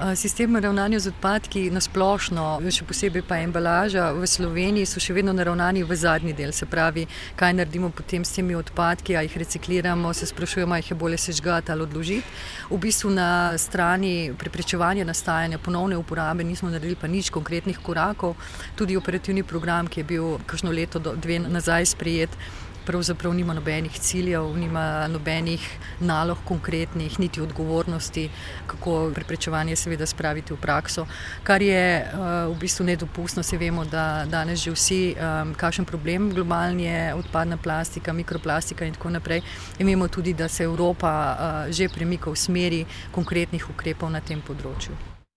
Sistem ravnanja z odpadki na splošno, še posebej pa embalaža v Sloveniji, so še vedno naravnani v zadnji del. Se pravi, kaj naredimo potem s temi odpadki, ali jih recikliramo, se sprašujemo, ali jih je bolje sežgati ali odložiti. V bistvu na strani preprečevanja nastajanja ponovne uporabe nismo naredili pa nič konkretnih korakov. Tudi operativni program, ki je bil kakšno leto, dve nazaj sprejet pravzaprav nima nobenih ciljev, nima nobenih nalog konkretnih, niti odgovornosti, kako preprečevanje seveda spraviti v prakso, kar je v bistvu nedopustno. Se vemo, da danes že vsi, kakšen problem globalni je odpadna plastika, mikroplastika in tako naprej. In vemo tudi, da se Evropa že premika v smeri konkretnih ukrepov na tem področju.